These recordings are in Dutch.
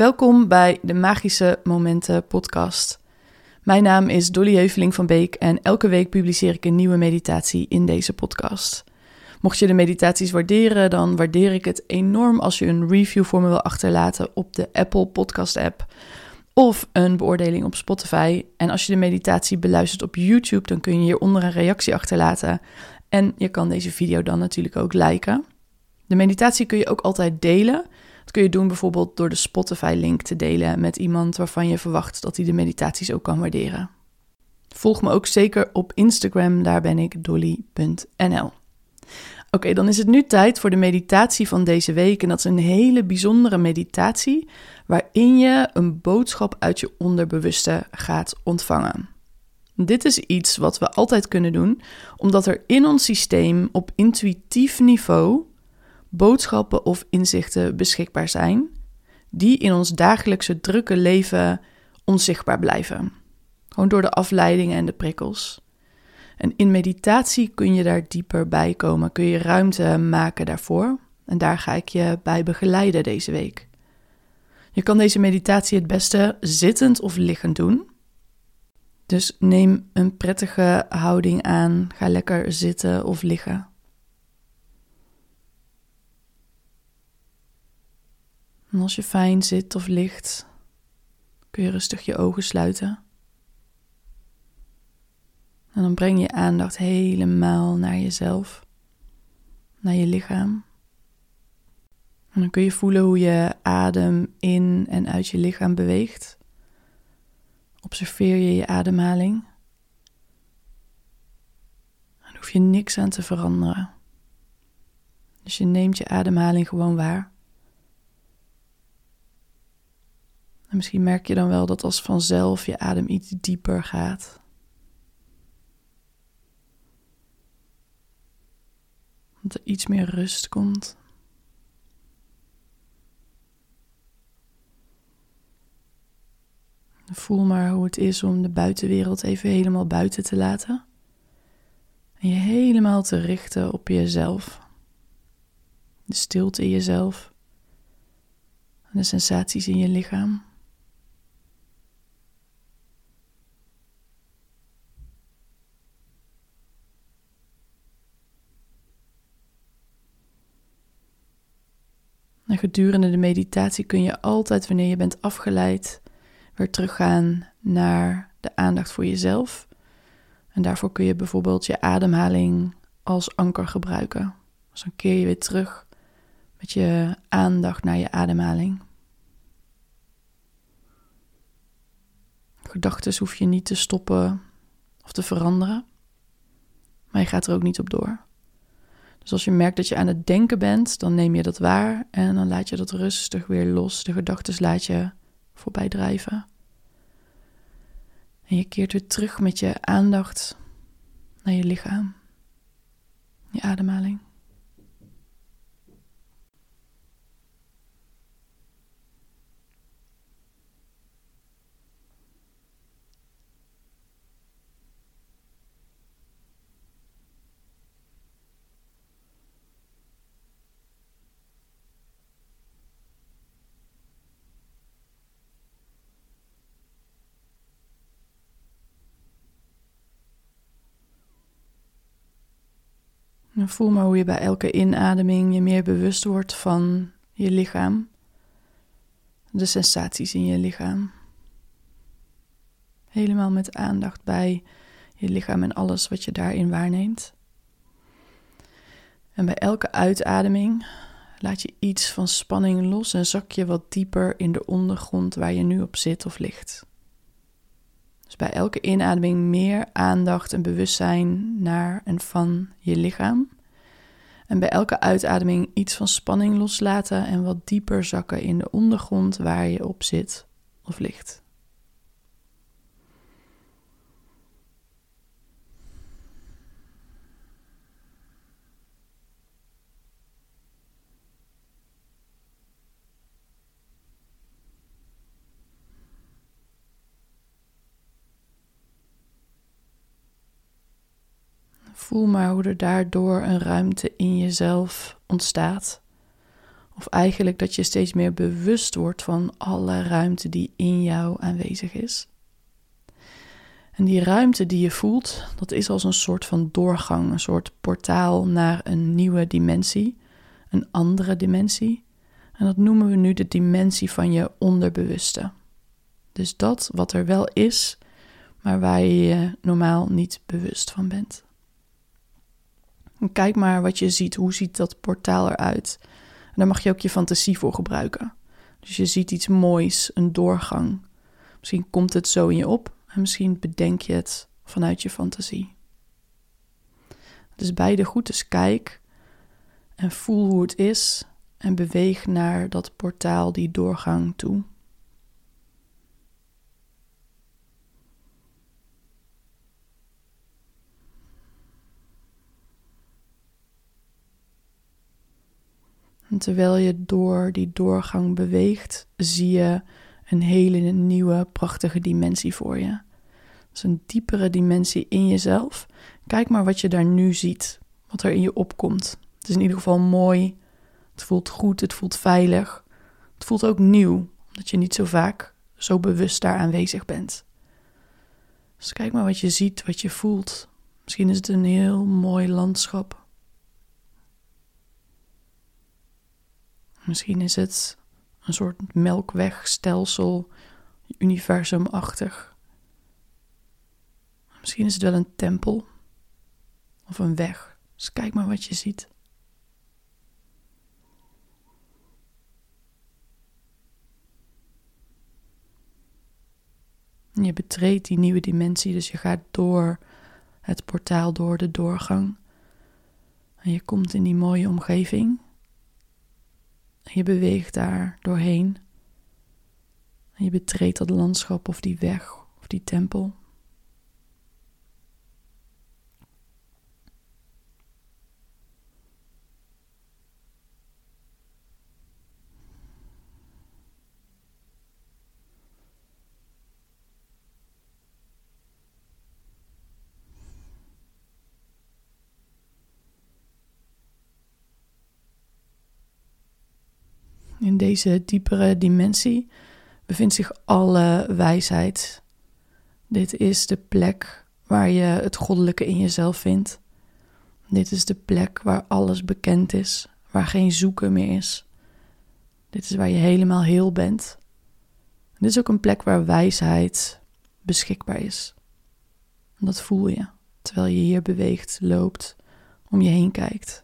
Welkom bij de Magische Momenten podcast. Mijn naam is Dolly Heuveling van Beek en elke week publiceer ik een nieuwe meditatie in deze podcast. Mocht je de meditaties waarderen, dan waardeer ik het enorm als je een review voor me wil achterlaten op de Apple Podcast app of een beoordeling op Spotify. En als je de meditatie beluistert op YouTube, dan kun je hieronder een reactie achterlaten. En je kan deze video dan natuurlijk ook liken. De meditatie kun je ook altijd delen. Dat kun je doen bijvoorbeeld door de Spotify-link te delen met iemand waarvan je verwacht dat hij de meditaties ook kan waarderen. Volg me ook zeker op Instagram, daar ben ik dolly.nl. Oké, dan is het nu tijd voor de meditatie van deze week. En dat is een hele bijzondere meditatie waarin je een boodschap uit je onderbewuste gaat ontvangen. Dit is iets wat we altijd kunnen doen, omdat er in ons systeem op intuïtief niveau boodschappen of inzichten beschikbaar zijn, die in ons dagelijkse drukke leven onzichtbaar blijven. Gewoon door de afleidingen en de prikkels. En in meditatie kun je daar dieper bij komen, kun je ruimte maken daarvoor. En daar ga ik je bij begeleiden deze week. Je kan deze meditatie het beste zittend of liggend doen. Dus neem een prettige houding aan. Ga lekker zitten of liggen. En als je fijn zit of ligt, kun je rustig je ogen sluiten. En dan breng je aandacht helemaal naar jezelf, naar je lichaam. En dan kun je voelen hoe je adem in en uit je lichaam beweegt. Observeer je je ademhaling. Dan hoef je niks aan te veranderen. Dus je neemt je ademhaling gewoon waar. En misschien merk je dan wel dat als vanzelf je adem iets dieper gaat. Dat er iets meer rust komt. Voel maar hoe het is om de buitenwereld even helemaal buiten te laten. En je helemaal te richten op jezelf. De stilte in jezelf. En de sensaties in je lichaam. En gedurende de meditatie kun je altijd, wanneer je bent afgeleid, weer teruggaan naar de aandacht voor jezelf. En daarvoor kun je bijvoorbeeld je ademhaling als anker gebruiken. Dus dan keer je weer terug met je aandacht naar je ademhaling. Gedachten hoef je niet te stoppen of te veranderen, maar je gaat er ook niet op door. Dus als je merkt dat je aan het denken bent, dan neem je dat waar en dan laat je dat rustig weer los. De gedachten laat je voorbij drijven. En je keert weer terug met je aandacht naar je lichaam, je ademhaling. En voel maar hoe je bij elke inademing je meer bewust wordt van je lichaam, de sensaties in je lichaam. Helemaal met aandacht bij je lichaam en alles wat je daarin waarneemt. En bij elke uitademing laat je iets van spanning los en zak je wat dieper in de ondergrond waar je nu op zit of ligt. Dus bij elke inademing meer aandacht en bewustzijn naar en van je lichaam. En bij elke uitademing iets van spanning loslaten en wat dieper zakken in de ondergrond waar je op zit of ligt. Voel maar hoe er daardoor een ruimte in jezelf ontstaat. Of eigenlijk dat je steeds meer bewust wordt van alle ruimte die in jou aanwezig is. En die ruimte die je voelt, dat is als een soort van doorgang, een soort portaal naar een nieuwe dimensie, een andere dimensie. En dat noemen we nu de dimensie van je onderbewuste. Dus dat wat er wel is, maar waar je je normaal niet bewust van bent. En kijk maar wat je ziet. Hoe ziet dat portaal eruit? En daar mag je ook je fantasie voor gebruiken. Dus je ziet iets moois, een doorgang. Misschien komt het zo in je op en misschien bedenk je het vanuit je fantasie. Dus beide goed, dus kijk en voel hoe het is en beweeg naar dat portaal, die doorgang toe. En terwijl je door die doorgang beweegt, zie je een hele nieuwe, prachtige dimensie voor je. Dus een diepere dimensie in jezelf. Kijk maar wat je daar nu ziet, wat er in je opkomt. Het is in ieder geval mooi, het voelt goed, het voelt veilig. Het voelt ook nieuw, omdat je niet zo vaak zo bewust daar aanwezig bent. Dus kijk maar wat je ziet, wat je voelt. Misschien is het een heel mooi landschap. Misschien is het een soort melkwegstelsel, universumachtig. Misschien is het wel een tempel of een weg. Dus kijk maar wat je ziet. je betreedt die nieuwe dimensie, dus je gaat door het portaal, door de doorgang. En je komt in die mooie omgeving. Je beweegt daar doorheen. En je betreedt dat landschap of die weg of die tempel. In deze diepere dimensie bevindt zich alle wijsheid. Dit is de plek waar je het goddelijke in jezelf vindt. Dit is de plek waar alles bekend is, waar geen zoeken meer is. Dit is waar je helemaal heel bent. dit is ook een plek waar wijsheid beschikbaar is. Dat voel je terwijl je hier beweegt, loopt, om je heen kijkt.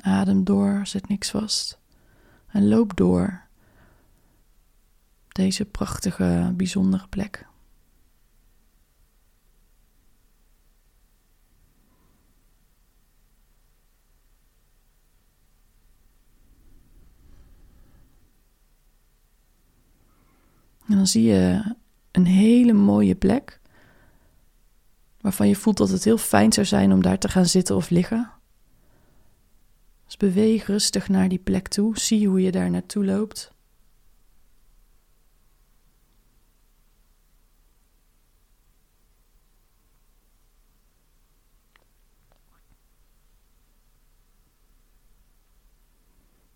Adem door, zet niks vast. En loop door deze prachtige, bijzondere plek. En dan zie je een hele mooie plek. Waarvan je voelt dat het heel fijn zou zijn om daar te gaan zitten of liggen. Dus beweeg rustig naar die plek toe. Zie hoe je daar naartoe loopt.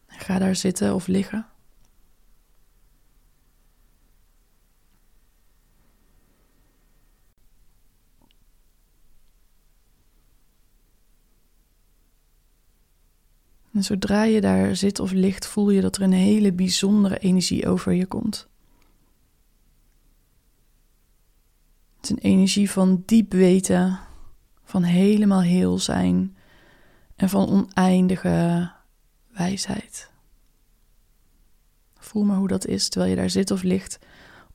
Ga daar zitten of liggen. En zodra je daar zit of ligt, voel je dat er een hele bijzondere energie over je komt. Het is een energie van diep weten, van helemaal heel zijn en van oneindige wijsheid. Voel maar hoe dat is terwijl je daar zit of ligt,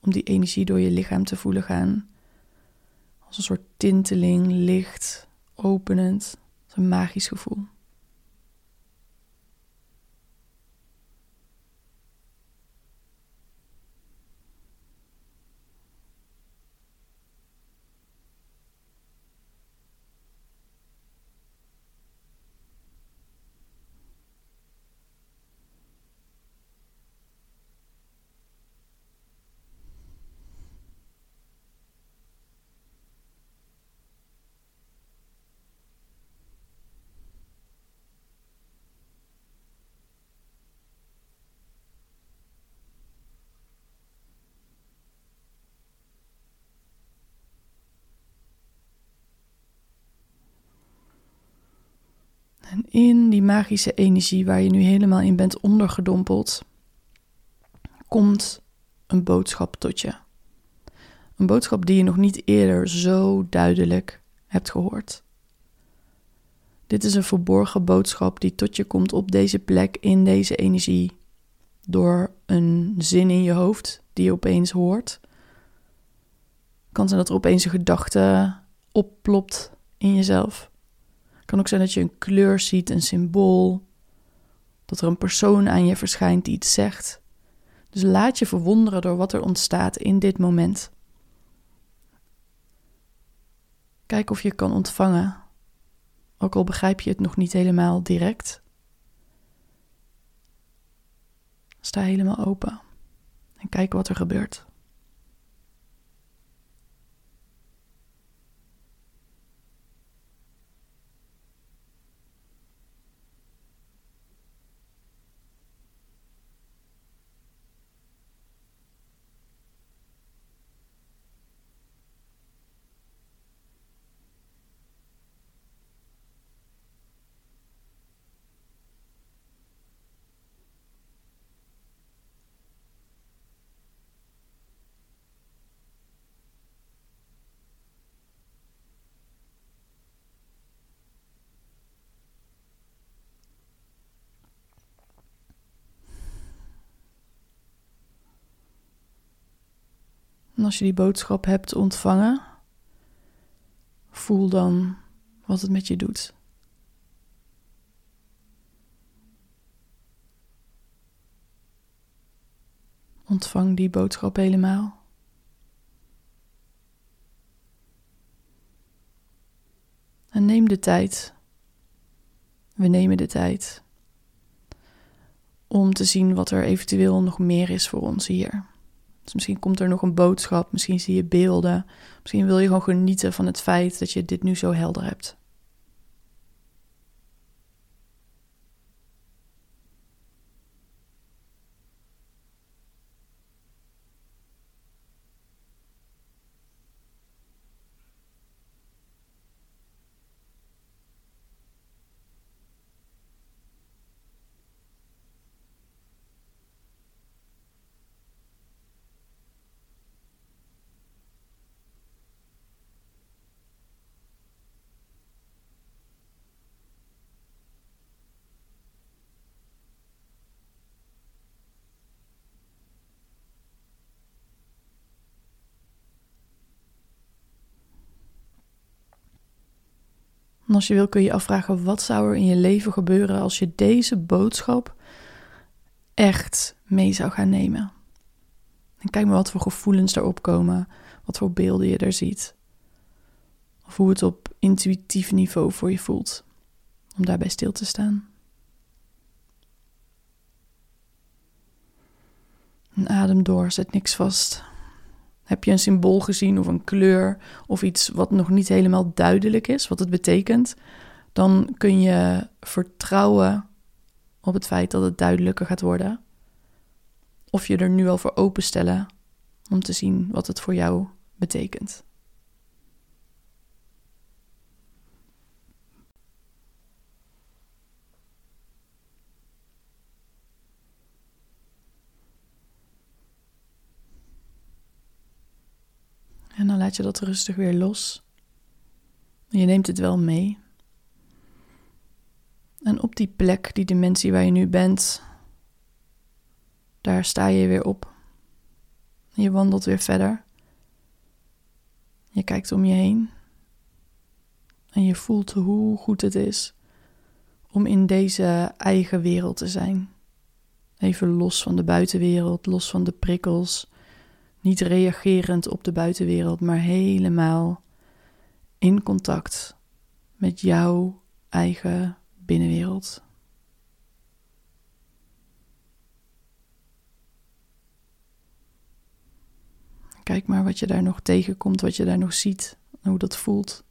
om die energie door je lichaam te voelen gaan. Als een soort tinteling, licht, openend, een magisch gevoel. In die magische energie waar je nu helemaal in bent ondergedompeld, komt een boodschap tot je. Een boodschap die je nog niet eerder zo duidelijk hebt gehoord. Dit is een verborgen boodschap die tot je komt op deze plek in deze energie door een zin in je hoofd die je opeens hoort. kan zijn dat er opeens een gedachte opplopt in jezelf. Kan ook zijn dat je een kleur ziet, een symbool, dat er een persoon aan je verschijnt die iets zegt. Dus laat je verwonderen door wat er ontstaat in dit moment. Kijk of je kan ontvangen, ook al begrijp je het nog niet helemaal direct. Sta helemaal open en kijk wat er gebeurt. En als je die boodschap hebt ontvangen, voel dan wat het met je doet. Ontvang die boodschap helemaal. En neem de tijd. We nemen de tijd om te zien wat er eventueel nog meer is voor ons hier. Dus misschien komt er nog een boodschap, misschien zie je beelden. Misschien wil je gewoon genieten van het feit dat je dit nu zo helder hebt. En als je wil kun je afvragen, wat zou er in je leven gebeuren als je deze boodschap echt mee zou gaan nemen? En kijk maar wat voor gevoelens erop komen, wat voor beelden je er ziet. Of hoe het op intuïtief niveau voor je voelt, om daarbij stil te staan. Adem door, zet niks vast. Heb je een symbool gezien of een kleur of iets wat nog niet helemaal duidelijk is, wat het betekent, dan kun je vertrouwen op het feit dat het duidelijker gaat worden. Of je er nu al voor openstellen om te zien wat het voor jou betekent. En dan laat je dat rustig weer los. Je neemt het wel mee. En op die plek, die dimensie waar je nu bent, daar sta je weer op. Je wandelt weer verder. Je kijkt om je heen. En je voelt hoe goed het is om in deze eigen wereld te zijn. Even los van de buitenwereld, los van de prikkels, niet reagerend op de buitenwereld, maar helemaal in contact met jouw eigen binnenwereld. Kijk maar wat je daar nog tegenkomt, wat je daar nog ziet en hoe dat voelt.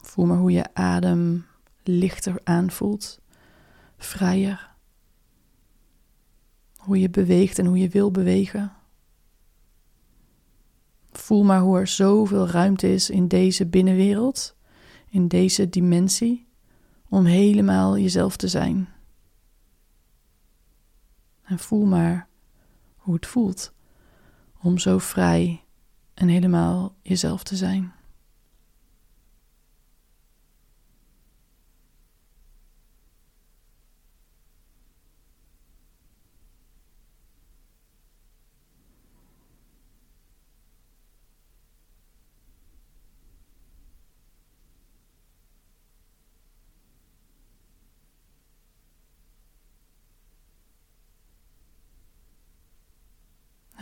Voel maar hoe je adem lichter aanvoelt, vrijer hoe je beweegt en hoe je wil bewegen. Voel maar hoe er zoveel ruimte is in deze binnenwereld, in deze dimensie, om helemaal jezelf te zijn. En voel maar hoe het voelt om zo vrij en helemaal jezelf te zijn.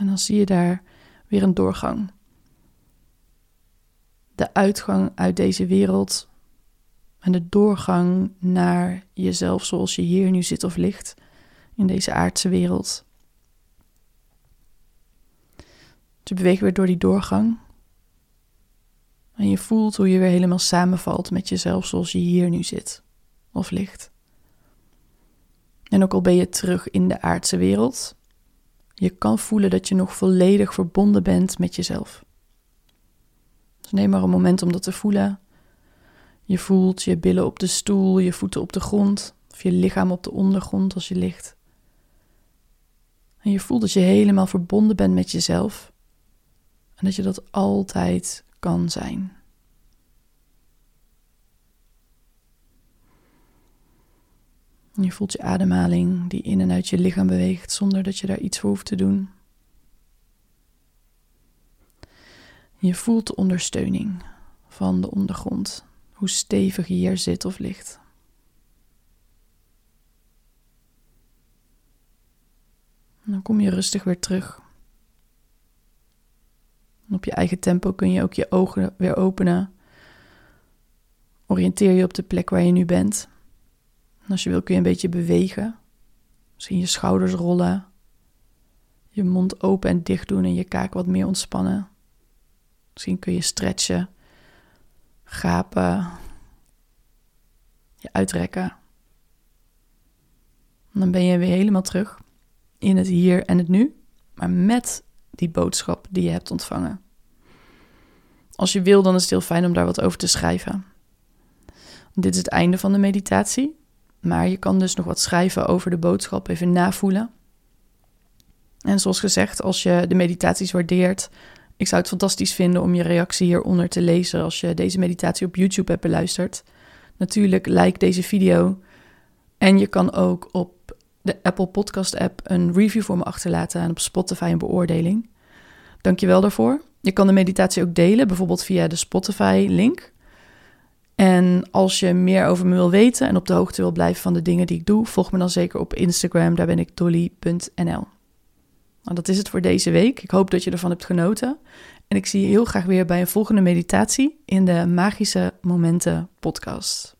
En dan zie je daar weer een doorgang. De uitgang uit deze wereld en de doorgang naar jezelf zoals je hier nu zit of ligt in deze aardse wereld. Je beweegt weer door die doorgang. En je voelt hoe je weer helemaal samenvalt met jezelf zoals je hier nu zit of ligt. En ook al ben je terug in de aardse wereld, je kan voelen dat je nog volledig verbonden bent met jezelf. Dus neem maar een moment om dat te voelen. Je voelt je billen op de stoel, je voeten op de grond, of je lichaam op de ondergrond als je ligt. En je voelt dat je helemaal verbonden bent met jezelf en dat je dat altijd kan zijn. Je voelt je ademhaling die in en uit je lichaam beweegt zonder dat je daar iets voor hoeft te doen. Je voelt de ondersteuning van de ondergrond, hoe stevig je hier zit of ligt. dan kom je rustig weer terug. op je eigen tempo kun je ook je ogen weer openen. Oriënteer je op de plek waar je nu bent als je wil kun je een beetje bewegen. Misschien je schouders rollen. Je mond open en dicht doen en je kaak wat meer ontspannen. Misschien kun je stretchen, gapen, je uitrekken. En dan ben je weer helemaal terug in het hier en het nu, maar met die boodschap die je hebt ontvangen. Als je wil, dan is het heel fijn om daar wat over te schrijven. Dit is het einde van de meditatie. Maar je kan dus nog wat schrijven over de boodschap, even navoelen. En zoals gezegd, als je de meditaties waardeert, ik zou het fantastisch vinden om je reactie hieronder te lezen als je deze meditatie op YouTube hebt beluisterd. Natuurlijk, like deze video. En je kan ook op de Apple Podcast app een review voor me achterlaten en op Spotify een beoordeling. Dankjewel daarvoor. Je kan de meditatie ook delen, bijvoorbeeld via de Spotify link. En als je meer over me wil weten en op de hoogte wil blijven van de dingen die ik doe, volg me dan zeker op Instagram. Daar ben ik dolly.nl. Nou, dat is het voor deze week. Ik hoop dat je ervan hebt genoten. En ik zie je heel graag weer bij een volgende meditatie in de Magische Momenten podcast.